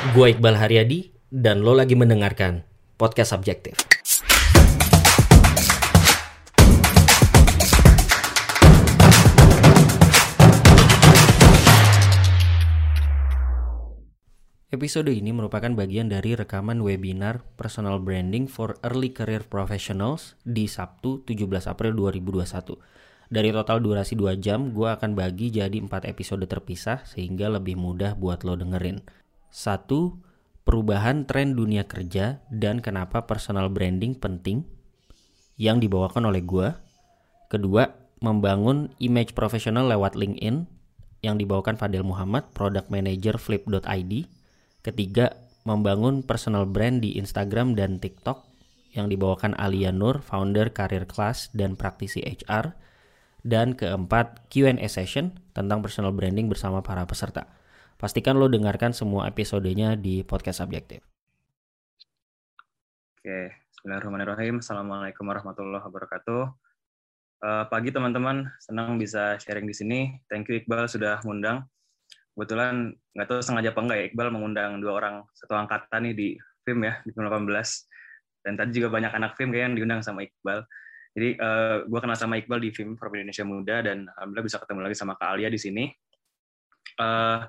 Gue Iqbal Haryadi dan lo lagi mendengarkan Podcast Subjektif. Episode ini merupakan bagian dari rekaman webinar Personal Branding for Early Career Professionals di Sabtu 17 April 2021. Dari total durasi 2 jam, gue akan bagi jadi 4 episode terpisah sehingga lebih mudah buat lo dengerin. 1. Perubahan tren dunia kerja dan kenapa personal branding penting yang dibawakan oleh gue. Kedua, membangun image profesional lewat LinkedIn yang dibawakan Fadel Muhammad, Product Manager Flip.id. Ketiga, membangun personal brand di Instagram dan TikTok yang dibawakan Alia Nur, founder Career Class dan praktisi HR. Dan keempat, Q&A session tentang personal branding bersama para peserta. Pastikan lo dengarkan semua episodenya di podcast Subjektif. Oke, Bismillahirrahmanirrahim. Assalamualaikum warahmatullahi wabarakatuh. Uh, pagi teman-teman, senang bisa sharing di sini. Thank you Iqbal sudah mengundang kebetulan nggak tahu sengaja apa enggak ya Iqbal mengundang dua orang satu angkatan nih di film ya di film 18 dan tadi juga banyak anak film kayak yang diundang sama Iqbal jadi uh, eh, gue kenal sama Iqbal di film Forum Indonesia Muda dan alhamdulillah bisa ketemu lagi sama Kak Alia di sini uh,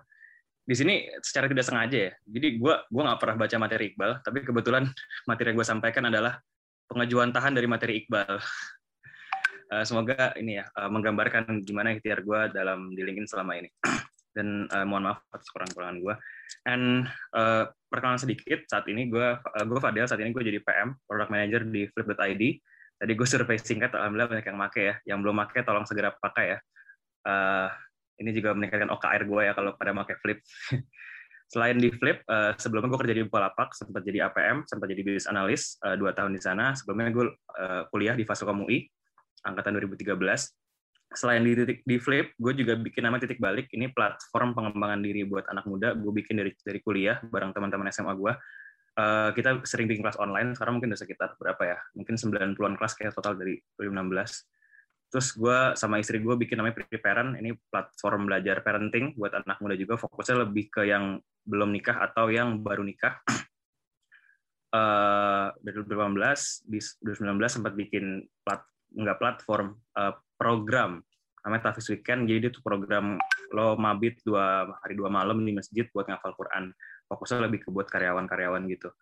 di sini secara tidak sengaja ya jadi gue gua nggak pernah baca materi Iqbal tapi kebetulan materi yang gue sampaikan adalah pengajuan tahan dari materi Iqbal uh, semoga ini ya uh, menggambarkan gimana ikhtiar gue dalam di LinkedIn selama ini dan uh, mohon maaf atas kurang-kurangan gue. And uh, perkenalan sedikit, saat ini gue uh, gue Fadel, saat ini gue jadi PM, Product Manager di Flip.id. Tadi gue survei singkat, alhamdulillah banyak yang make ya. Yang belum make, tolong segera pakai ya. Uh, ini juga meningkatkan OKR gue ya kalau pada make Flip. Selain di Flip, uh, sebelumnya gue kerja di Bukalapak, sempat jadi APM, sempat jadi business analyst, uh, dua tahun di sana. Sebelumnya gue uh, kuliah di Fasulkom UI, angkatan 2013 selain di titik di flip gue juga bikin nama titik balik. Ini platform pengembangan diri buat anak muda. Gue bikin dari dari kuliah bareng teman-teman SMA gue uh, kita sering bikin kelas online sekarang mungkin udah sekitar berapa ya? Mungkin 90-an kelas kayak total dari 2016 terus gue sama istri gue bikin namanya Preparent ini platform belajar parenting buat anak muda juga fokusnya lebih ke yang belum nikah atau yang baru nikah uh, dari 2018 di 2019 sempat bikin plat nggak platform uh, program namanya Tafis Weekend. Jadi itu program lo mabit dua hari dua malam di masjid buat ngafal Quran. Fokusnya lebih ke buat karyawan-karyawan gitu.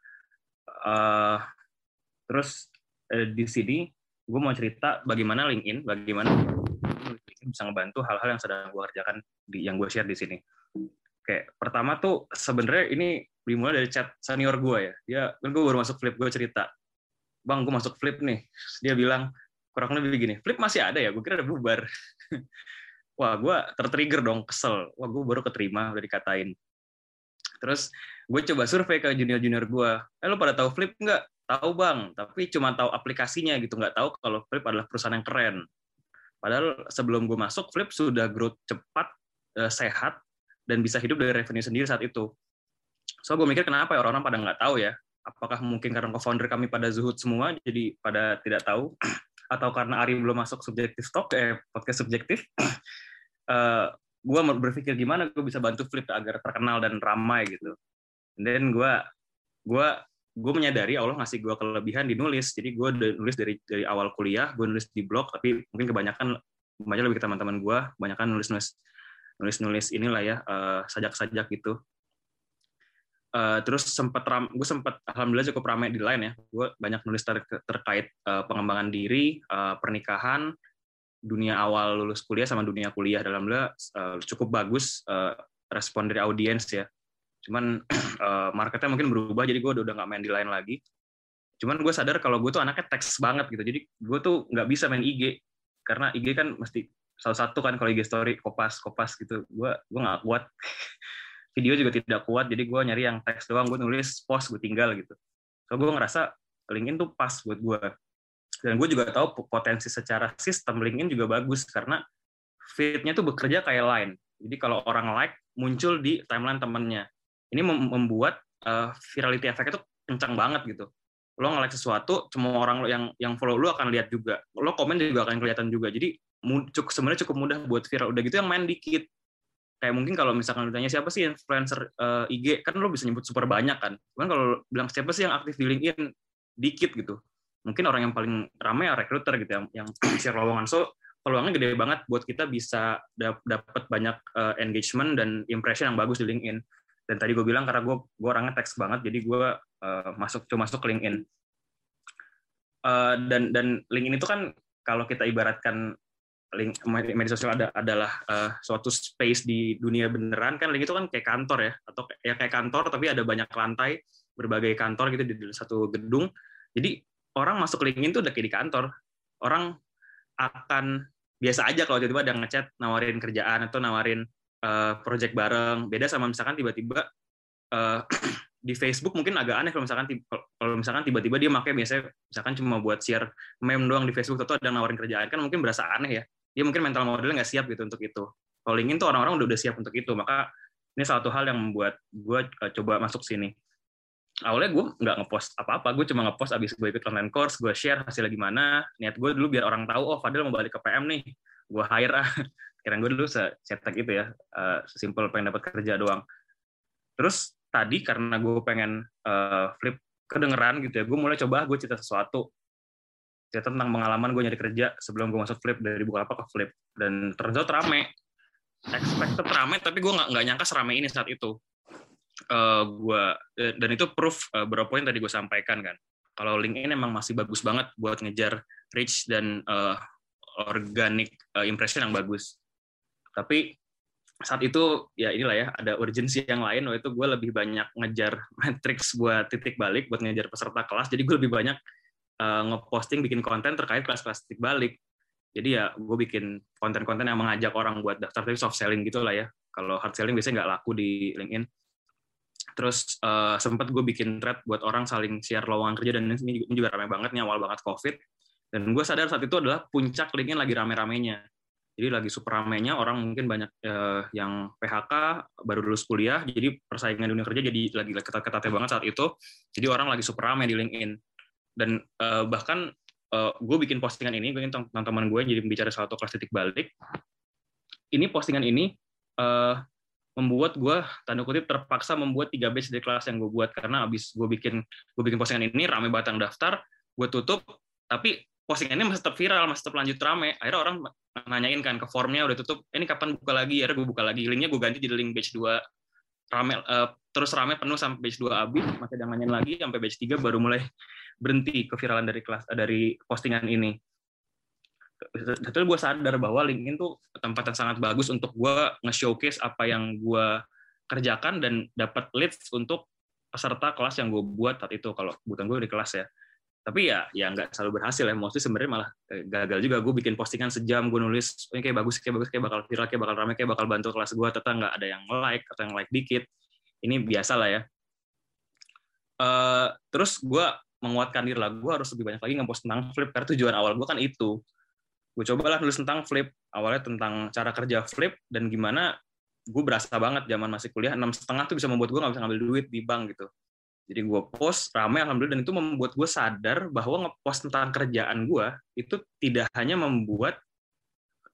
Uh, terus uh, di sini gue mau cerita bagaimana LinkedIn, bagaimana LinkedIn bisa ngebantu hal-hal yang sedang gue kerjakan di yang gue share di sini. Kayak pertama tuh sebenarnya ini dimulai dari chat senior gue ya. Dia kan gue baru masuk flip gue cerita, bang gue masuk flip nih. Dia bilang kurang lebih begini flip masih ada ya gue kira udah bubar wah gue tertrigger dong kesel wah gue baru keterima udah dikatain terus gue coba survei ke junior junior gue eh lo pada tahu flip nggak? Tahu bang. Tapi cuma tahu aplikasinya gitu. Nggak tahu kalau flip adalah perusahaan yang keren. Padahal sebelum gue masuk flip sudah growth cepat eh, sehat dan bisa hidup dari revenue sendiri saat itu. So gue mikir kenapa ya orang-orang pada nggak tahu ya? Apakah mungkin karena co-founder kami pada zuhud semua jadi pada tidak tahu? Atau karena Ari belum masuk subjektif talk eh podcast subjektif? Uh, gue berpikir gimana gue bisa bantu Flip agar terkenal dan ramai gitu. Dan gue gue gue menyadari Allah ngasih gue kelebihan di nulis. Jadi gue nulis dari dari awal kuliah gue nulis di blog tapi mungkin kebanyakan banyak lebih ke teman-teman gue kebanyakan nulis nulis nulis nulis inilah ya uh, sajak-sajak gitu. Uh, terus sempat gue sempat alhamdulillah cukup ramai di lain ya. Gue banyak nulis ter terkait uh, pengembangan diri uh, pernikahan dunia awal lulus kuliah sama dunia kuliah. Dalam uh, cukup bagus uh, respon dari audiens ya. Cuman uh, marketnya mungkin berubah jadi gue udah udah nggak main di lain lagi. Cuman gue sadar kalau gue tuh anaknya teks banget gitu. Jadi gue tuh nggak bisa main IG karena IG kan mesti salah satu kan kalau IG story kopas kopas gitu. Gue gue nggak kuat. Video juga tidak kuat jadi gue nyari yang teks doang. Gue nulis post gue tinggal gitu. So gue ngerasa LinkedIn tuh pas buat gue dan gue juga tahu potensi secara sistem LinkedIn juga bagus karena feednya tuh bekerja kayak line. Jadi kalau orang like muncul di timeline temennya. Ini membuat uh, virality effect itu kencang banget gitu. Lo nge-like sesuatu semua orang yang yang follow lo akan lihat juga. Lo komen juga akan kelihatan juga. Jadi cukup sebenarnya cukup mudah buat viral. Udah gitu yang main dikit. Kayak mungkin kalau misalkan ditanya siapa sih influencer uh, eh, IG kan lo bisa nyebut super banyak kan. Cuman kalau bilang siapa sih yang aktif di LinkedIn? Dikit gitu mungkin orang yang paling ramai ya recruiter gitu yang yang share lowongan. So peluangnya gede banget buat kita bisa dapat banyak uh, engagement dan impression yang bagus di LinkedIn. Dan tadi gue bilang karena gue gue orangnya teks banget jadi gue uh, masuk cuma masuk ke LinkedIn. Uh, dan dan LinkedIn itu kan kalau kita ibaratkan link media sosial ada, adalah uh, suatu space di dunia beneran kan link itu kan kayak kantor ya atau ya kayak kantor tapi ada banyak lantai berbagai kantor gitu di satu gedung. Jadi orang masuk LinkedIn tuh udah kayak di kantor orang akan biasa aja kalau tiba-tiba ada ngechat nawarin kerjaan atau nawarin uh, project bareng beda sama misalkan tiba-tiba uh, di Facebook mungkin agak aneh kalau misalkan kalau misalkan tiba-tiba dia pakai biasanya misalkan cuma buat share meme doang di Facebook atau ada nawarin kerjaan kan mungkin berasa aneh ya dia mungkin mental modelnya nggak siap gitu untuk itu. Kalau LinkedIn tuh orang-orang udah udah siap untuk itu, maka ini satu hal yang membuat gue uh, coba masuk sini. Awalnya gue nggak ngepost apa-apa, gue cuma ngepost abis gue ikut online course, gue share hasilnya gimana. Niat gue dulu biar orang tahu, oh Fadil mau balik ke PM nih, gue hire ah. Kira gue dulu cetak gitu ya, uh, sesimpel pengen dapat kerja doang. Terus tadi karena gue pengen uh, flip kedengeran gitu ya, gue mulai coba gue cerita sesuatu cerita tentang pengalaman gue nyari kerja sebelum gue masuk flip dari buka apa ke flip dan ternyata rame expected rame tapi gue nggak nyangka serame ini saat itu uh, eh, gue dan itu proof uh, beberapa poin tadi gue sampaikan kan kalau LinkedIn emang masih bagus banget buat ngejar reach dan uh, organic uh, impression yang bagus tapi saat itu ya inilah ya ada urgensi yang lain waktu itu gue lebih banyak ngejar matrix buat titik balik buat ngejar peserta kelas jadi gue lebih banyak uh, ngeposting bikin konten terkait kelas-kelas titik balik. Jadi ya gue bikin konten-konten yang mengajak orang buat daftar tapi soft selling gitu lah ya. Kalau hard selling biasanya nggak laku di LinkedIn. Terus uh, eh, sempat gue bikin thread buat orang saling share lowongan kerja dan ini juga ramai banget nih awal banget COVID. Dan gue sadar saat itu adalah puncak LinkedIn lagi rame-ramenya. Jadi lagi super ramenya orang mungkin banyak uh, yang PHK baru lulus kuliah, jadi persaingan dunia kerja jadi lagi ketat-ketatnya banget saat itu. Jadi orang lagi super rame di LinkedIn dan uh, bahkan uh, gue bikin postingan ini gue ingin teman-teman gue jadi salah satu kelas titik balik ini postingan ini uh, membuat gue tanda kutip terpaksa membuat tiga batch dari kelas yang gue buat. Karena abis gue bikin gue bikin postingan ini rame batang daftar gue tutup tapi postingannya masih tetap viral masih tetap lanjut rame. Akhirnya orang nanyain kan ke formnya udah tutup ini kapan buka lagi? Akhirnya gue buka lagi. Linknya gue ganti jadi link batch 2 rame uh, terus rame penuh sampai batch 2 habis masih ada nanyain lagi sampai batch 3 baru mulai berhenti keviralan dari kelas dari postingan ini. Betul gue sadar bahwa LinkedIn tuh tempat yang sangat bagus untuk gue nge-showcase apa yang gue kerjakan dan dapat leads untuk peserta kelas yang gue buat saat itu kalau kebutuhan gue di kelas ya. Tapi ya ya nggak selalu berhasil ya. Mostly sebenarnya malah eh, gagal juga gue bikin postingan sejam gue nulis ini kayak bagus kayak bagus kayak bakal viral kayak bakal ramai kayak bakal bantu kelas gue tetap nggak ada yang like atau yang like dikit. Ini biasa lah ya. Uh, terus gue menguatkan diri lah. Gue harus lebih banyak lagi ngepost tentang flip karena tujuan awal gue kan itu gue cobalah nulis tentang flip. Awalnya tentang cara kerja flip dan gimana gue berasa banget zaman masih kuliah enam setengah tuh bisa membuat gue nggak bisa ngambil duit di bank gitu. Jadi gue post ramai alhamdulillah dan itu membuat gue sadar bahwa ngepost tentang kerjaan gue itu tidak hanya membuat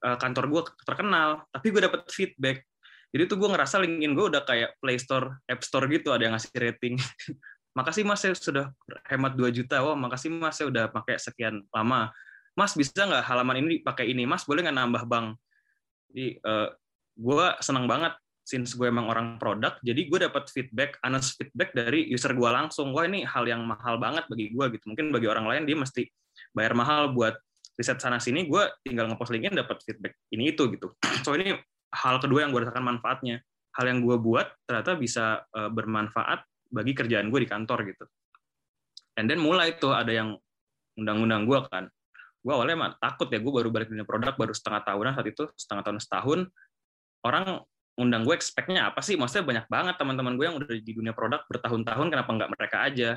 uh, kantor gue terkenal tapi gue dapet feedback. Jadi tuh gue ngerasa LinkedIn gue udah kayak Play Store, App Store gitu ada yang ngasih rating. Makasih mas saya sudah hemat 2 juta. Wah makasih mas saya udah pakai sekian lama mas bisa nggak halaman ini dipakai ini? Mas boleh nggak nambah bank jadi uh, eh, gue senang banget since gue emang orang produk jadi gue dapat feedback honest feedback dari user gue langsung. Wah ini hal yang mahal banget bagi gue gitu. Mungkin bagi orang lain dia mesti bayar mahal buat riset sana sini. Gue tinggal ngepost linkin dapat feedback ini itu gitu. So ini hal kedua yang gue rasakan manfaatnya. Hal yang gue buat ternyata bisa uh, bermanfaat bagi kerjaan gue di kantor gitu. And then mulai tuh ada yang undang-undang gue kan. Gue awalnya emang takut ya, gue baru balik dunia produk, baru setengah tahunan saat itu, setengah tahun setahun. Orang undang gue expect-nya apa sih? Maksudnya banyak banget teman-teman gue yang udah di dunia produk bertahun-tahun, kenapa nggak mereka aja?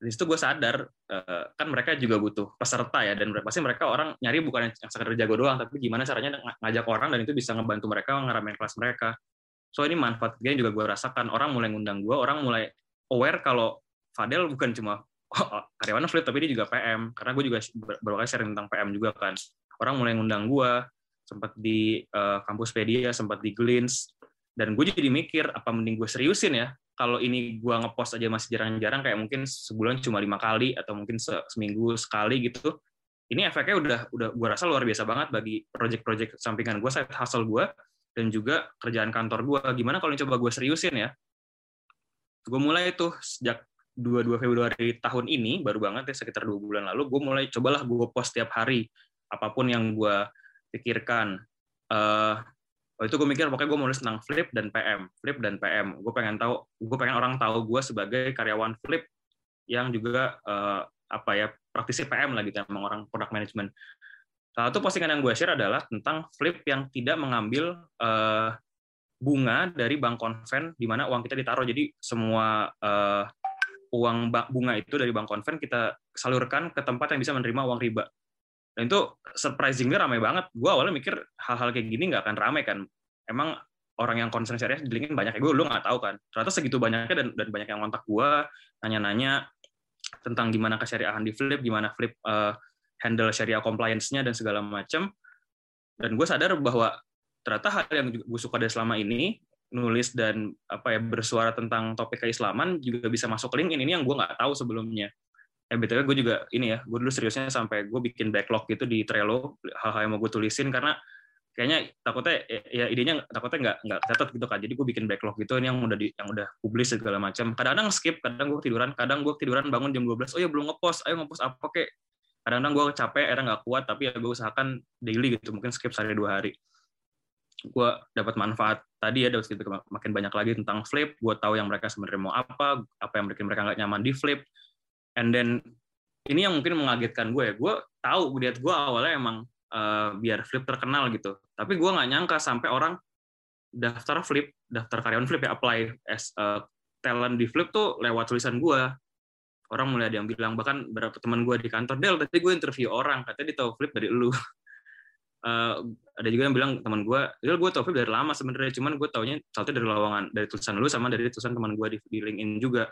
Di situ gue sadar, eh, kan mereka juga butuh peserta ya, dan pasti mereka orang nyari bukan yang sekedar jago doang, tapi gimana caranya ngajak orang dan itu bisa ngebantu mereka ngeramein kelas mereka so ini manfaatnya juga gue rasakan orang mulai ngundang gue orang mulai aware kalau Fadel bukan cuma karyawan flip tapi dia juga PM karena gue juga beberapa kali sharing tentang PM juga kan. Orang mulai ngundang gue sempat di uh, kampus Pedia sempat di Glins. Dan gue jadi mikir apa mending gue seriusin ya? Kalau ini gue ngepost aja masih jarang-jarang kayak mungkin sebulan cuma lima kali atau mungkin se seminggu sekali gitu. Ini efeknya udah udah gue rasa luar biasa banget bagi project-project sampingan gue side hustle gue dan juga kerjaan kantor gue gimana kalau coba gue seriusin ya? Gue mulai tuh sejak 22 Februari tahun ini baru banget ya sekitar dua bulan lalu gue mulai cobalah gue post setiap hari apa pun yang gue pikirkan. Uh, oh itu gue mikir pokoknya gue mau nulis tentang flip dan PM flip dan PM gue pengen tahu gue pengen orang tahu gue sebagai karyawan flip yang juga uh, apa ya praktisi PM lah gitu emang orang product management. Salah satu postingan yang gue share adalah tentang flip yang tidak mengambil uh, bunga dari bank konven di mana uang kita ditaruh. Jadi semua uh, uang bunga itu dari bank konven kita salurkan ke tempat yang bisa menerima uang riba. Dan itu surprisingly ramai banget. Gue awalnya mikir hal-hal kayak gini nggak akan ramai kan. Emang orang yang concern serius di LinkedIn banyak gue lu nggak tahu kan. Ternyata segitu banyaknya dan dan banyak yang kontak gue nanya-nanya tentang gimana kesyariahan di Flip gimana Flip uh, handle syariah compliance-nya dan segala macam dan gue sadar bahwa ternyata hal yang gue suka dari selama ini nulis dan apa ya bersuara tentang topik keislaman juga bisa masuk LinkedIn. Ini yang gue nggak tahu sebelumnya. Eh btw gue juga ini ya gue dulu seriusnya sampai gue bikin backlog gitu di Trello hal-hal yang mau gue tulisin karena kayaknya takutnya ya idenya takutnya nggak nggak catat gitu kan. Jadi gue bikin backlog gitu ini yang udah di, yang udah publis segala macam. Kadang-kadang skip kadang gue tiduran kadang gue tiduran bangun jam 12 oh ya belum ngepost ayo ngepost apa kek? Kadang-kadang gue capek era nggak kuat tapi ya gue usahakan daily gitu mungkin skip sehari dua hari gue dapat manfaat tadi ya dapat makin banyak lagi tentang flip. Gue tahu yang mereka sebenarnya mau apa apa yang bikin mereka nggak nyaman di flip. And then ini yang mungkin mengagetkan gue ya. Gue tahu lihat gue awalnya emang uh, biar flip terkenal gitu. Tapi gue nggak nyangka sampai orang daftar flip daftar karyawan flip ya apply as uh, talent di flip tuh lewat tulisan gue orang mulai ada yang bilang bahkan beberapa teman gue di kantor Del tadi gue interview orang katanya dia tahu flip dari lu uh, ada juga yang bilang teman gue Del gue tahu flip dari lama sebenarnya cuman gue taunya satu dari lowongan dari tulisan lu sama dari tulisan teman gue di, di LinkedIn juga.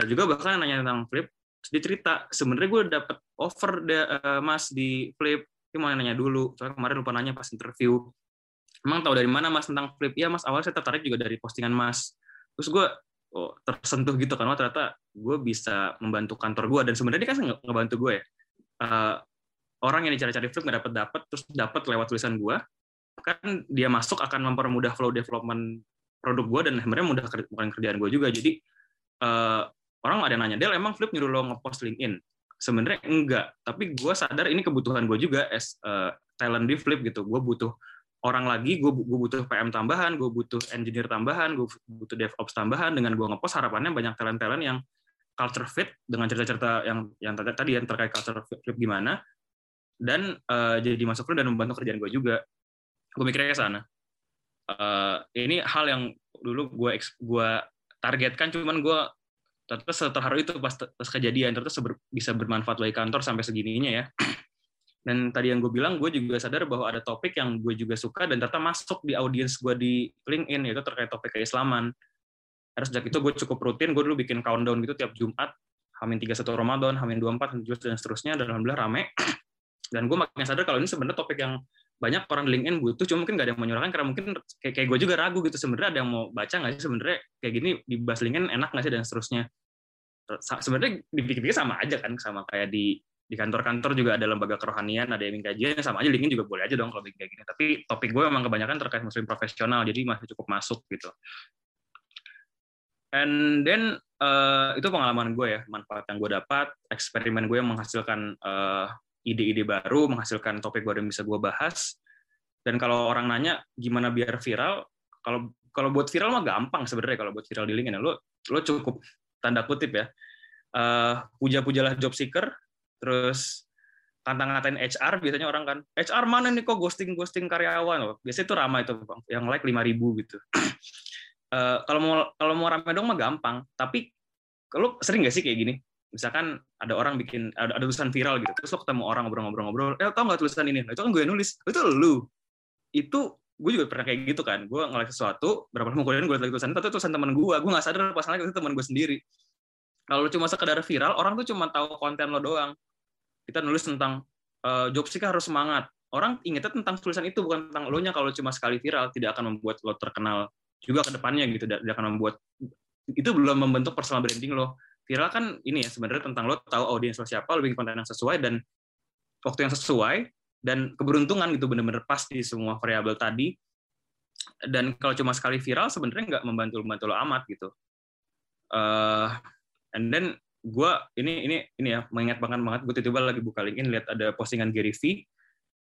Ada juga bahkan nanya tentang flip dia cerita sebenarnya gue dapet offer de, uh, mas di flip dia mau nanya dulu soalnya kemarin lupa nanya pas interview. Emang tahu dari mana mas tentang flip ya mas awalnya saya tertarik juga dari postingan mas. Terus gue oh, tersentuh gitu kan wah ternyata gue bisa membantu kantor gue dan sebenarnya dia kan ngebantu gue ya. Uh, orang yang dicari-cari flip nggak dapat dapat terus dapat lewat tulisan gue kan dia masuk akan mempermudah flow development produk gue dan sebenarnya mudah bukan kerjaan gue juga. Jadi uh, orang ada nanya Del emang Flip nyuruh lo ngepost LinkedIn? Sebenarnya enggak. Tapi gue sadar ini kebutuhan gue juga as uh, talent di Flip gitu. Gue butuh orang lagi gue gue butuh PM tambahan gue butuh engineer tambahan gue butuh DevOps tambahan. Dengan gue ngepost harapannya banyak talent talent yang culture fit dengan cerita-cerita yang yang tadi yang terkait culture fit gimana dan uh, jadi masuk dan membantu kerjaan gue juga. Gue mikirnya ke sana. Uh, ini hal yang dulu gue gue targetkan cuman gue ternyata seterharu itu pas, pas kejadian ternyata seber, bisa bermanfaat bagi kantor sampai segininya ya. Dan tadi yang gue bilang gue juga sadar bahwa ada topik yang gue juga suka dan ternyata masuk di audiens gue di LinkedIn yaitu terkait topik keislaman. Harus sejak itu gue cukup rutin gue dulu bikin countdown gitu tiap Jumat Hamin 31 Ramadan, Hamin 24, dan seterusnya, dan Alhamdulillah rame. Dan gue makin sadar kalau ini sebenarnya topik yang banyak orang di LinkedIn butuh, cuma mungkin gak ada yang menyuarakan, karena mungkin kayak, kayak gue juga ragu gitu, sebenarnya ada yang mau baca nggak sih sebenarnya kayak gini dibahas LinkedIn enak nggak sih, dan seterusnya sebenarnya dipikir-pikir sama aja kan sama kayak di di kantor-kantor juga ada lembaga kerohanian, ada yang kajian, sama aja LinkedIn juga boleh aja dong kalau kayak gini. Tapi topik gue memang kebanyakan terkait muslim profesional, jadi masih cukup masuk gitu. And then uh, itu pengalaman gue ya, manfaat yang gue dapat, eksperimen gue yang menghasilkan uh, ide-ide baru, menghasilkan topik baru yang bisa gue bahas. Dan kalau orang nanya gimana biar viral, kalau kalau buat viral mah gampang sebenarnya. Kalau buat viral di LinkedIn lo lo cukup tanda kutip ya. Uh, puja-pujalah job seeker terus kata-ngatain HR biasanya orang kan. HR mana nih kok ghosting ghosting karyawan? Loh biasanya itu ramai itu bang. Yang like lima ribu gitu. Uh, kalau mau kalau mau ramai dong mah gampang. Tapi kalau sering nggak sih kayak gini misalkan ada orang bikin ada, ada tulisan viral gitu terus lo ketemu orang ngobrol-ngobrol-ngobrol eh tau nggak tulisan ini? Nah, itu kan gue nulis. Itu lu. Itu gue juga pernah kayak gitu kan. Gue ngeliat sesuatu berapa lama kemudian gue lihat tulisan itu tulisan teman gue. Gue nggak sadar pas itu teman gue sendiri. Kalau cuma sekedar viral orang tuh cuma tahu konten lo doang. Kita nulis tentang uh, job seeker harus semangat. Orang ingetnya tentang tulisan itu bukan tentang lo nya. Kalau cuma sekali viral tidak akan membuat lo terkenal juga ke depannya gitu. Dia akan membuat itu belum membentuk personal branding lo viral kan ini ya sebenarnya tentang lo tahu audiens lo siapa lo bikin konten yang sesuai dan waktu yang sesuai dan keberuntungan gitu bener-bener pas di semua variabel tadi. Dan kalau cuma sekali viral sebenarnya nggak membantu membantu lo amat gitu. Uh, and then gue ini ini ini ya mengingat banget banget gue tiba-tiba lagi buka LinkedIn lihat ada postingan Gary V.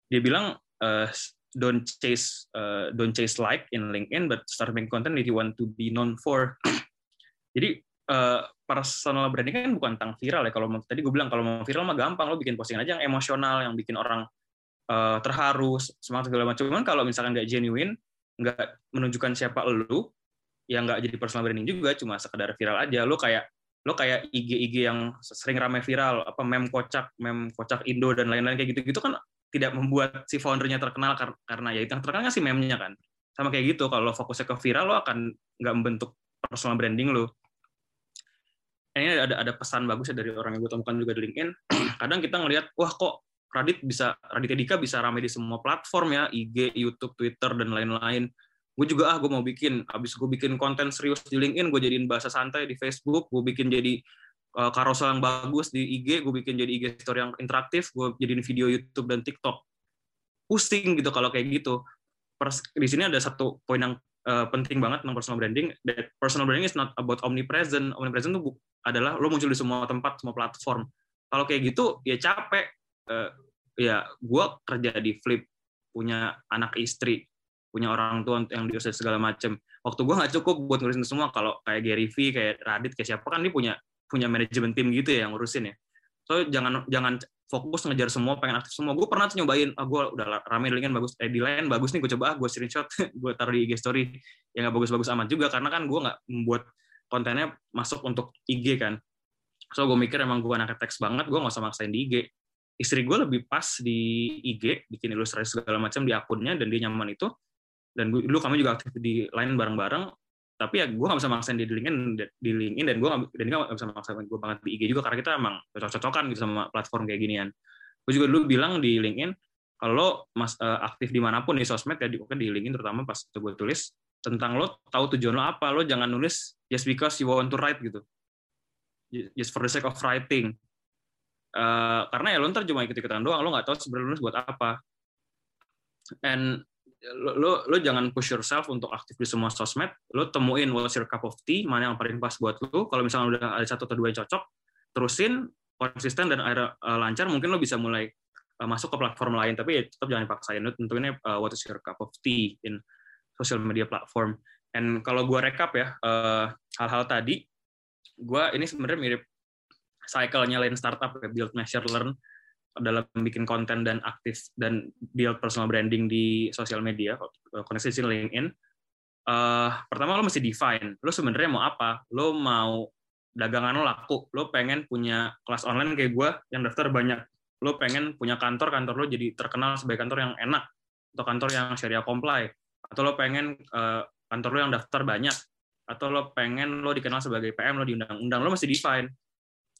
Dia bilang uh, don't chase uh, don't chase like in LinkedIn but start making content if you want to be known for. Jadi uh, personal branding kan bukan tentang viral ya. Kalau tadi gue bilang kalau mau viral mah gampang lo bikin postingan aja yang emosional yang bikin orang uh, terharu semangat segala macam. Cuman kalau misalkan nggak genuine nggak menunjukkan siapa lu ya nggak jadi personal branding juga cuma sekedar viral aja. Lo kayak lo kayak IG-IG yang sering ramai viral apa mem kocak mem kocak Indo dan lain-lain kayak gitu-gitu kan tidak membuat si foundernya terkenal karena ya itu yang terkenal kan si memnya kan. Sama kayak gitu kalau fokusnya ke viral lo akan nggak membentuk personal branding lo ini ada ada pesan bagus ya dari orang yang gue temukan juga di LinkedIn. Kadang kita ngelihat wah kok Radit bisa Radit Dika bisa ramai di semua platform ya IG YouTube Twitter dan lain-lain. Gue juga ah gue mau bikin. Abis gue bikin konten serius di LinkedIn gue jadiin bahasa santai di Facebook gue bikin jadi uh, carousel yang bagus di IG gue bikin jadi IG story yang interaktif gue jadiin video YouTube dan TikTok. Pusing gitu kalau kayak gitu. Pers di sini ada satu poin yang uh, penting banget tentang personal branding that personal branding is not about omnipresent omnipresent itu adalah lo muncul di semua tempat semua platform kalau kayak gitu ya capek uh, ya gue kerja di flip punya anak istri punya orang tua yang diurus segala macam. Waktu gue nggak cukup buat ngurusin semua. Kalau kayak Gary V, kayak Radit, kayak siapa kan dia punya punya manajemen tim gitu ya yang ngurusin ya. So jangan jangan fokus ngejar semua, pengen aktif semua. Gue pernah nyobain, ah gue udah rame dengan bagus, eh di lain bagus nih, gue coba ah gue screenshot, gue taruh di IG story. yang nggak bagus-bagus amat juga karena kan gue nggak membuat kontennya masuk untuk IG kan. So gue mikir emang gue anak teks banget, gue nggak usah maksain di IG. Istri gue lebih pas di IG, bikin ilustrasi segala macam di akunnya dan dia nyaman itu dan dulu kami juga aktif di lain bareng-bareng tapi ya gue gak bisa maksain di LinkedIn di LinkedIn dan gue dan gak bisa maksain gue banget di IG juga karena kita emang cocok-cocokan gitu sama platform kayak ginian. Gue juga dulu bilang di LinkedIn kalau mas uh, aktif di mana pun di sosmed ya di, di LinkedIn terutama pas gue tulis tentang lo tahu tujuan lo apa lo jangan nulis just because you want to write gitu. Just for the sake of writing. Uh, karena ya lo ntar cuma ikut-ikutan doang lo nggak tahu sebenarnya nulis buat apa. And lo, lo lo jangan push yourself untuk aktif di semua sosmed. Lo temuin what's your cup of tea mana yang paling pas buat lo. Kalau misalnya udah ada satu atau dua yang cocok terusin konsisten dan akhirnya uh, lancar mungkin lo bisa mulai uh, masuk ke platform lain. Tapi ya tetap jangan dipaksain. Lo tentunya uh, what your cup of tea in social media platform. And kalau gue rekap ya hal hal-hal tadi gue ini sebenarnya mirip cycle-nya lain startup ya build measure learn dalam bikin konten dan aktif dan build personal branding di sosial media, koneksi LinkedIn, uh, pertama lo mesti define, lo sebenarnya mau apa? Lo mau dagangan lo laku, lo pengen punya kelas online kayak gue yang daftar banyak, lo pengen punya kantor, kantor lo jadi terkenal sebagai kantor yang enak, atau kantor yang syariah comply, atau lo pengen uh, kantor lo yang daftar banyak, atau lo pengen lo dikenal sebagai PM, lo di undang-undang, lo mesti define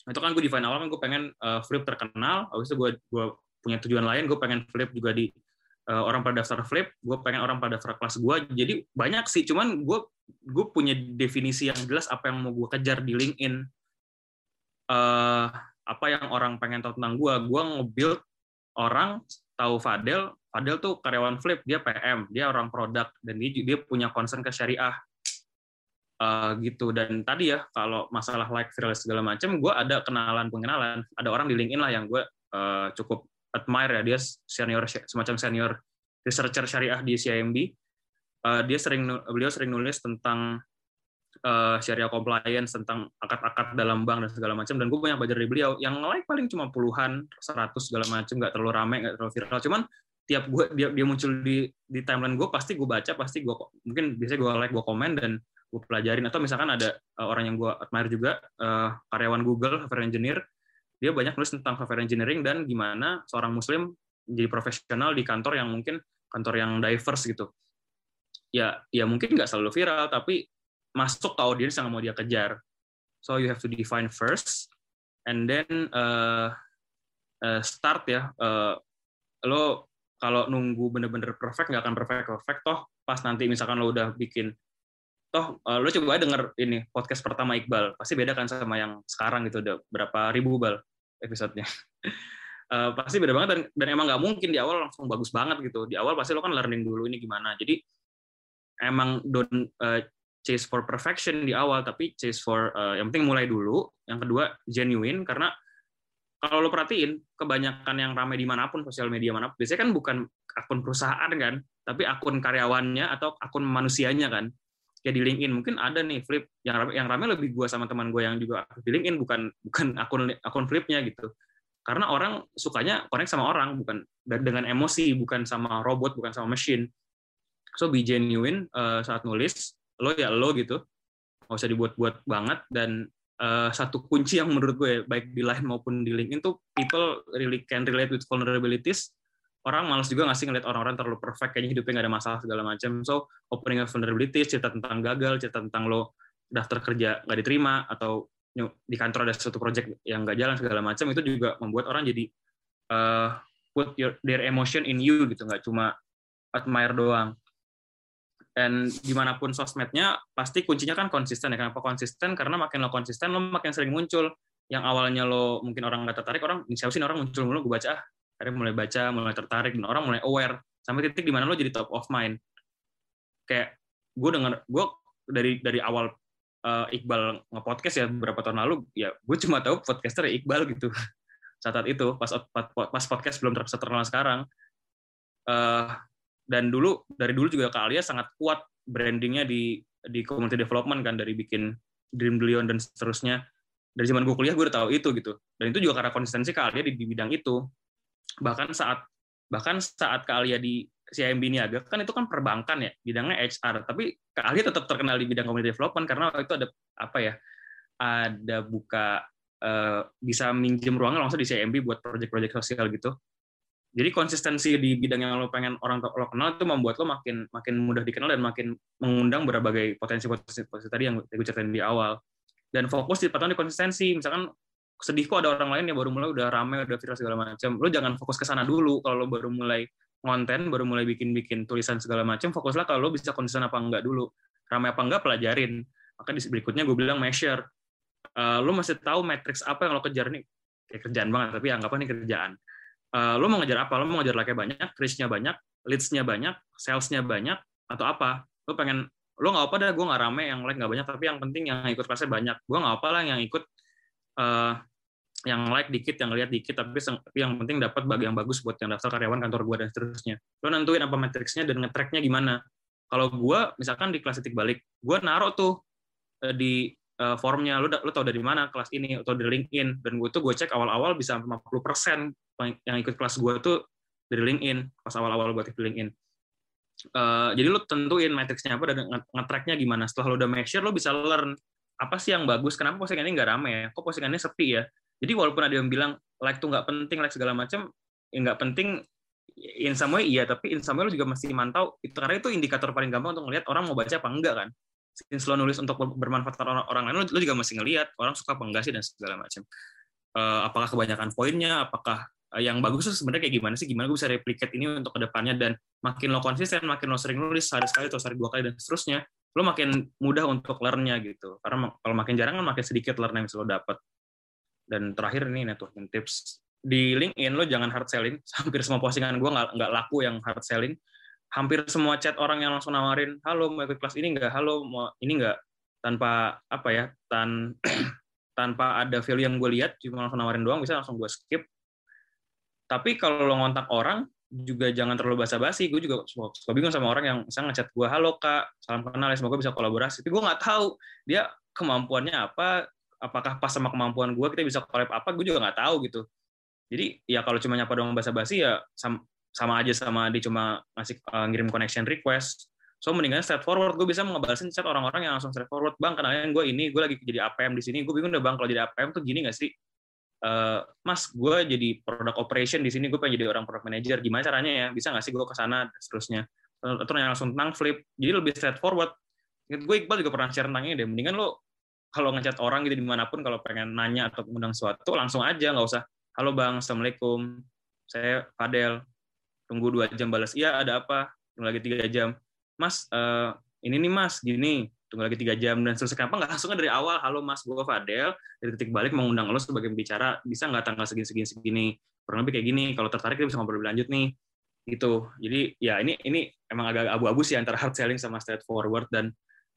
itu kan gue define awal kan gue pengen uh, flip terkenal habis itu gue gue punya tujuan lain gue pengen flip juga di uh, orang pada daftar flip gue pengen orang pada daftar kelas gue jadi banyak sih cuman gue gue punya definisi yang jelas apa yang mau gue kejar di LinkedIn. Uh, apa yang orang pengen tahu tentang gue gue nge-build orang tahu Fadel Fadel tuh karyawan flip dia PM dia orang produk dan dia dia punya concern ke syariah uh, gitu. Dan tadi ya kalau masalah like viral segala macam gue ada kenalan pengenalan. Ada orang di LinkedIn lah yang gue uh, cukup admire ya. Dia senior semacam senior researcher syariah di CIMB uh, dia sering beliau sering nulis tentang uh, syariah compliance tentang akad-akad dalam bank dan segala macam dan gue banyak belajar dari beliau. Yang like paling cuma puluhan seratus segala macam nggak terlalu rame nggak terlalu viral. Cuman tiap gue dia dia muncul di di timeline gue pasti gue baca pasti gue mungkin biasanya gue like gue komen dan gue pelajarin. Atau misalkan ada uh, orang yang gue admire juga uh, karyawan Google software engineer dia banyak nulis tentang software engineering dan gimana seorang muslim jadi profesional di kantor yang mungkin kantor yang diverse gitu. Ya ya mungkin nggak selalu viral tapi masuk ke audiens yang mau dia kejar. So you have to define first and then uh, uh, start ya. Uh, lo kalau nunggu bener-bener perfect nggak akan perfect perfect toh. Pas nanti misalkan lo udah bikin toh uh, lo coba denger ini podcast pertama Iqbal. Pasti beda kan sama yang sekarang gitu udah berapa ribu bal episodenya. Uh, pasti beda banget dan dan emang nggak mungkin di awal langsung bagus banget gitu. Di awal pasti lo kan learning dulu ini gimana. Jadi emang don't uh, chase for perfection di awal tapi chase for uh, yang penting mulai dulu. Yang kedua genuine karena kalau lo perhatiin kebanyakan yang ramai di mana pun sosial media mana pun biasanya kan bukan akun perusahaan kan tapi akun karyawannya atau akun manusianya kan kayak di LinkedIn. Mungkin ada nih flip yang rame, yang rame lebih gue sama teman gue yang juga di LinkedIn bukan bukan akun akun flipnya gitu. Karena orang sukanya connect sama orang bukan dengan emosi bukan sama robot bukan sama mesin so be genuine uh, saat nulis lo ya lo gitu. Nggak usah dibuat-buat banget dan uh, satu kunci yang menurut gue baik di line maupun di LinkedIn tuh people really can relate with vulnerabilities orang malas juga ngasih ngeliat orang-orang terlalu perfect kayaknya hidupnya nggak ada masalah segala macam so opening of vulnerability cerita tentang gagal cerita tentang lo daftar kerja nggak diterima atau di kantor ada suatu project yang nggak jalan segala macam itu juga membuat orang jadi uh, put your, their emotion in you gitu nggak cuma admire doang. Dan di mana pun sosmednya pasti kuncinya kan konsisten ya. Kenapa konsisten? Karena makin lo konsisten lo makin sering muncul. Yang awalnya lo mungkin orang nggak tertarik orang siapa sih orang muncul mulu gue baca ah akhirnya mulai baca mulai tertarik dan orang mulai aware. Sampai titik di mana lo jadi top of mind. Kayak gue denger gue dari dari awal uh, Iqbal ngepodcast ya beberapa tahun lalu ya gue cuma tahu podcaster ya Iqbal gitu. Saat itu pas pas podcast belum terkenal sekarang. Uh, dan dulu dari dulu juga Kak Alia sangat kuat brandingnya di di community development kan dari bikin Dream Billion dan seterusnya. Dari zaman gue kuliah gue udah tahu itu gitu. Dan itu juga karena konsistensi Kak Alia di, di bidang itu bahkan saat bahkan saat Kak Alia di CIMB Niaga kan itu kan perbankan ya bidangnya HR tapi Kak Alia tetap terkenal di bidang community development karena itu ada apa ya ada buka uh, bisa minjem ruangan langsung di CIMB buat proyek-proyek sosial gitu. Jadi konsistensi di bidang yang lo pengen orang lo kenal itu membuat lo makin makin mudah dikenal dan makin mengundang berbagai potensi-potensi tadi yang gue ceritain di awal. Dan fokus di pertama di konsistensi. Misalkan sedih kok ada orang lain yang baru mulai udah rame udah viral segala macam. Lo jangan fokus ke sana dulu kalau lo baru mulai konten baru mulai bikin bikin tulisan segala macam fokuslah kalau lo bisa konsisten apa enggak dulu. Rame apa enggak pelajarin. Maka di berikutnya gue bilang measure. Uh, lo masih tahu matrix apa yang lo kejar nih? Kayak kerjaan banget tapi anggap ini kerjaan. Uh, lo mau ngejar apa? Lo mau ngejar like banyak reach-nya banyak leads-nya banyak sales-nya banyak atau apa? Lo pengen lo nggak apa dah gue nggak rame yang like nggak banyak tapi yang penting yang ikut kelasnya banyak. Gue nggak apa lah yang ikut uh, yang like dikit, yang lihat dikit, tapi, yang penting dapat bagi yang bagus buat yang daftar karyawan kantor gue dan seterusnya. Lo nentuin apa matriksnya dan ngetracknya gimana. Kalau gue, misalkan di kelas titik balik, gue naruh tuh eh, di uh, formnya, lo, lo tau dari mana kelas ini, atau di LinkedIn, dan gue tuh gue cek awal-awal bisa 50% yang ikut kelas gue tuh dari LinkedIn, pas awal-awal gue aktif LinkedIn. Uh, jadi lo tentuin matriksnya apa dan ngetracknya gimana. Setelah lo udah measure, lo bisa learn apa sih yang bagus, kenapa postingannya nggak rame ya, kok postingannya sepi ya, jadi walaupun ada yang bilang like tuh nggak penting, like segala macam, ya penting in some way iya, tapi in some way lo juga mesti mantau itu karena itu indikator paling gampang untuk ngelihat orang mau baca apa enggak kan. Since lo nulis untuk bermanfaat orang, orang lain, lo juga mesti ngelihat orang suka apa enggak sih dan segala macam. Uh, apakah kebanyakan poinnya, apakah uh, yang bagus itu sebenarnya kayak gimana sih? Gimana gue bisa replicate ini untuk ke depannya dan makin lo konsisten, makin lo sering nulis sehari sekali atau sehari dua kali dan seterusnya, lo makin mudah untuk learn-nya gitu. Karena kalau makin jarang kan makin sedikit learn yang lo dapat. Dan terakhir ini networking tips di LinkedIn lo jangan hard selling. Hampir semua postingan gue nggak nggak laku yang hard selling. Hampir semua chat orang yang langsung nawarin, halo mau ikut kelas ini nggak, halo mau ini nggak, tanpa apa ya, tan tanpa ada value yang gue lihat, cuma langsung nawarin doang, bisa langsung gue skip. Tapi kalau lo ngontak orang, juga jangan terlalu basa-basi. Gue juga suka bingung sama orang yang misalnya ngechat gue, halo kak, salam kenal ya, semoga bisa kolaborasi. Tapi gue nggak tahu dia kemampuannya apa, apakah pas sama kemampuan gue kita bisa collab apa gue juga nggak tahu gitu. Jadi ya kalau cuma nyapa doang basa-basi ya sama, sama aja sama dia cuma ngasih uh, ngirim connection request. So mendingan forward gue bisa ngebalasin chat orang-orang yang langsung forward. Bang kenalin gue ini gue lagi jadi APM di sini. Gue bingung deh bang kalau jadi APM tuh gini nggak sih? Uh, mas gue jadi product operation di sini gue pengen jadi orang product manager. Gimana caranya ya? Bisa nggak sih gue ke sana? Seterusnya. Atau nanya langsung tentang flip. Jadi lebih straightforward. Gue Iqbal juga pernah share tentang ini deh. Mendingan lo kalau ngechat orang gitu di mana pun kalau pengen nanya atau mengundang sesuatu langsung aja nggak usah halo bang assalamualaikum saya Fadel tunggu dua jam balas. Iya ada apa? Tunggu lagi tiga jam. Mas uh, ini nih mas gini tunggu lagi tiga jam. Dan selesai kenapa nggak langsung dari awal halo mas gue Fadel dari titik balik mengundang lo sebagai pembicara bisa nggak tanggal segini segini segini? Kurang lebih kayak gini kalau tertarik kita bisa ngobrol lebih lanjut nih gitu. Jadi ya ini ini emang agak abu-abu sih antara hard selling sama straightforward dan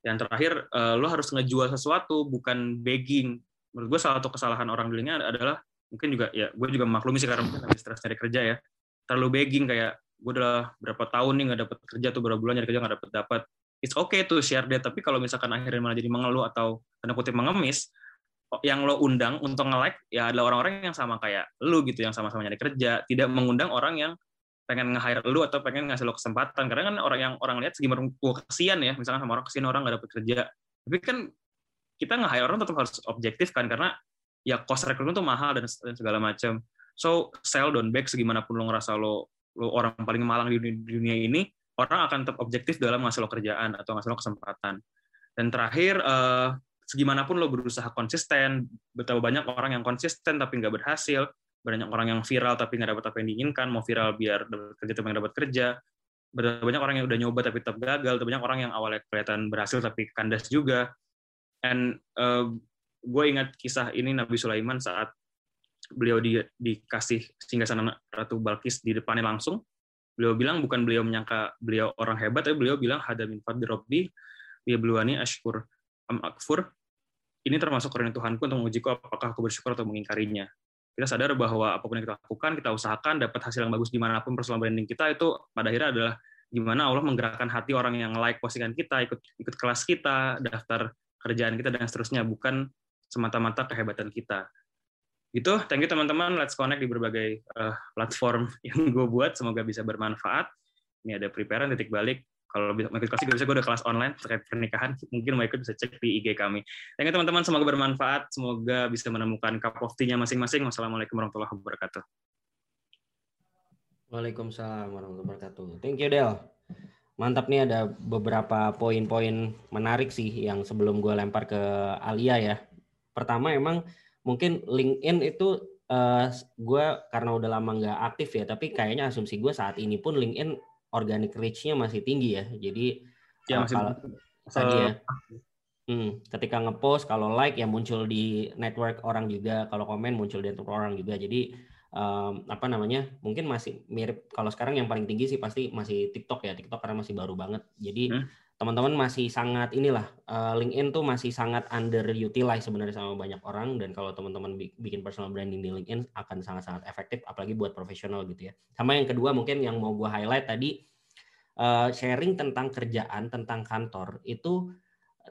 yang terakhir uh, lo harus ngejual sesuatu bukan begging. Menurut gue salah satu kesalahan orang dealingnya adalah mungkin juga ya gue juga maklumi sih karena mungkin lagi stres cari kerja ya. Terlalu begging kayak gue udah berapa tahun nih nggak dapet kerja tuh berapa bulan nyari kerja nggak dapet dapat. It's okay to share that tapi kalau misalkan akhirnya malah jadi mengeluh atau tanda kutip mengemis yang lo undang untuk nge-like ya adalah orang-orang yang sama kayak lu gitu yang sama-sama nyari kerja tidak mengundang orang yang pengen nge-hire lu atau pengen ngasih lo kesempatan. Karena kan orang yang orang lihat segi gue kesian ya. Misalkan sama orang kesian orang nggak dapet kerja. Tapi kan kita nge-hire orang tetap harus objektif kan karena ya cost rekrutmen tuh mahal dan, segala macam so sell don't beg segimanapun lo ngerasa lo lo orang paling malang di dunia ini orang akan tetap objektif dalam ngasih lo kerjaan atau ngasih lo kesempatan. Dan terakhir, uh, segimanapun lo berusaha konsisten, betapa banyak orang yang konsisten tapi nggak berhasil, banyak orang yang viral tapi nggak dapat apa yang diinginkan, mau viral biar dapat kerja tapi nggak dapat kerja, banyak orang yang udah nyoba tapi tetap gagal, banyak orang yang awalnya kelihatan berhasil tapi kandas juga. And uh, gue ingat kisah ini Nabi Sulaiman saat beliau di, dikasih singgasana Ratu Balkis di depannya langsung, beliau bilang bukan beliau menyangka beliau orang hebat, tapi beliau bilang hada min fadli rabbi dia beluani ashkur am akfur. Ini termasuk karena Tuhanku untuk mengujiku apakah aku bersyukur atau mengingkarinya. Kita sadar bahwa apa pun yang kita lakukan, kita usahakan dapat hasil yang bagus di mana pun personal branding kita itu pada akhirnya adalah gimana Allah menggerakkan hati orang yang like postingan kita, ikut ikut kelas kita, daftar kerjaan kita dan seterusnya, bukan semata-mata kehebatan kita. Itu thank you teman-teman. Let's connect di berbagai uh, platform yang gue buat. Semoga bisa bermanfaat. Ini ada preparean titik balik kalau bisa mau juga bisa gue udah kelas online terkait pernikahan mungkin mau ikut bisa cek di IG kami. Thank you teman-teman semoga bermanfaat semoga bisa menemukan cup of masing-masing. Wassalamualaikum warahmatullahi wabarakatuh. Waalaikumsalam warahmatullahi wabarakatuh. Thank you Del. Mantap nih ada beberapa poin-poin menarik sih yang sebelum gue lempar ke Alia ya. Pertama emang mungkin LinkedIn itu uh, eh, gue karena udah lama nggak aktif ya, tapi kayaknya asumsi gue saat ini pun LinkedIn organic reach-nya masih tinggi ya. Jadi ya, masih kalau tadi ya. Hmm, ketika ngepost kalau like ya muncul di network orang juga, kalau komen muncul di network orang juga. Jadi um, apa namanya? Mungkin masih mirip kalau sekarang yang paling tinggi sih pasti masih TikTok ya. TikTok karena masih baru banget. Jadi hmm teman-teman masih sangat inilah uh, LinkedIn tuh masih sangat underutilized sebenarnya sama banyak orang dan kalau teman-teman bikin personal branding di LinkedIn akan sangat-sangat efektif apalagi buat profesional gitu ya. Sama yang kedua mungkin yang mau gue highlight tadi uh, sharing tentang kerjaan tentang kantor itu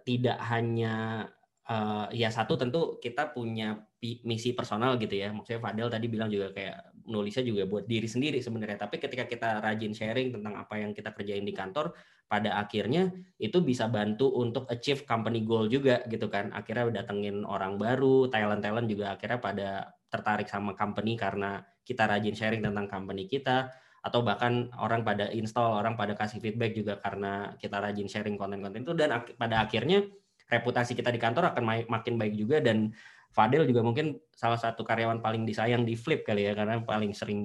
tidak hanya uh, ya satu tentu kita punya misi personal gitu ya. Maksudnya Fadel tadi bilang juga kayak nulisnya juga buat diri sendiri sebenarnya. Tapi ketika kita rajin sharing tentang apa yang kita kerjain di kantor, pada akhirnya itu bisa bantu untuk achieve company goal juga gitu kan. Akhirnya datengin orang baru, talent-talent juga akhirnya pada tertarik sama company karena kita rajin sharing tentang company kita atau bahkan orang pada install, orang pada kasih feedback juga karena kita rajin sharing konten-konten itu dan pada akhirnya reputasi kita di kantor akan makin baik juga dan Fadel juga mungkin salah satu karyawan paling disayang di Flip kali ya karena paling sering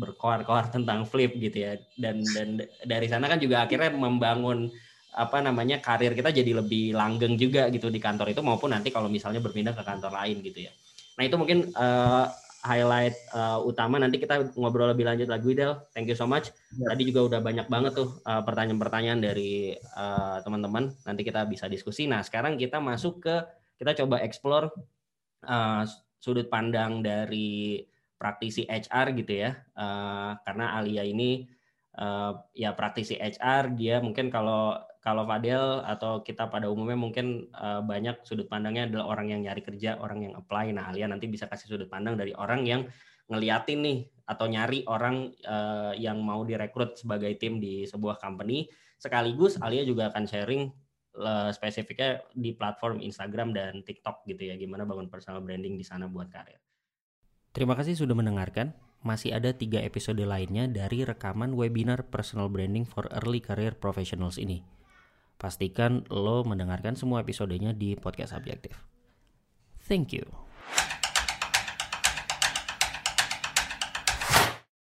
berkoar-koar tentang Flip gitu ya dan dan dari sana kan juga akhirnya membangun apa namanya karir kita jadi lebih langgeng juga gitu di kantor itu maupun nanti kalau misalnya berpindah ke kantor lain gitu ya. Nah itu mungkin uh, highlight uh, utama nanti kita ngobrol lebih lanjut lagi Del. Thank you so much. Ya. Tadi juga udah banyak banget tuh uh, pertanyaan-pertanyaan dari teman-teman. Uh, nanti kita bisa diskusi. Nah sekarang kita masuk ke kita coba explore uh, sudut pandang dari praktisi HR gitu ya, uh, karena Alia ini uh, ya praktisi HR dia mungkin kalau kalau Fadel atau kita pada umumnya mungkin banyak sudut pandangnya adalah orang yang nyari kerja, orang yang apply. Nah Alia nanti bisa kasih sudut pandang dari orang yang ngeliatin nih atau nyari orang yang mau direkrut sebagai tim di sebuah company. Sekaligus Alia juga akan sharing spesifiknya di platform Instagram dan TikTok gitu ya gimana bangun personal branding di sana buat karir. Terima kasih sudah mendengarkan. Masih ada tiga episode lainnya dari rekaman webinar personal branding for early career professionals ini. Pastikan lo mendengarkan semua episodenya di podcast objektif. Thank you.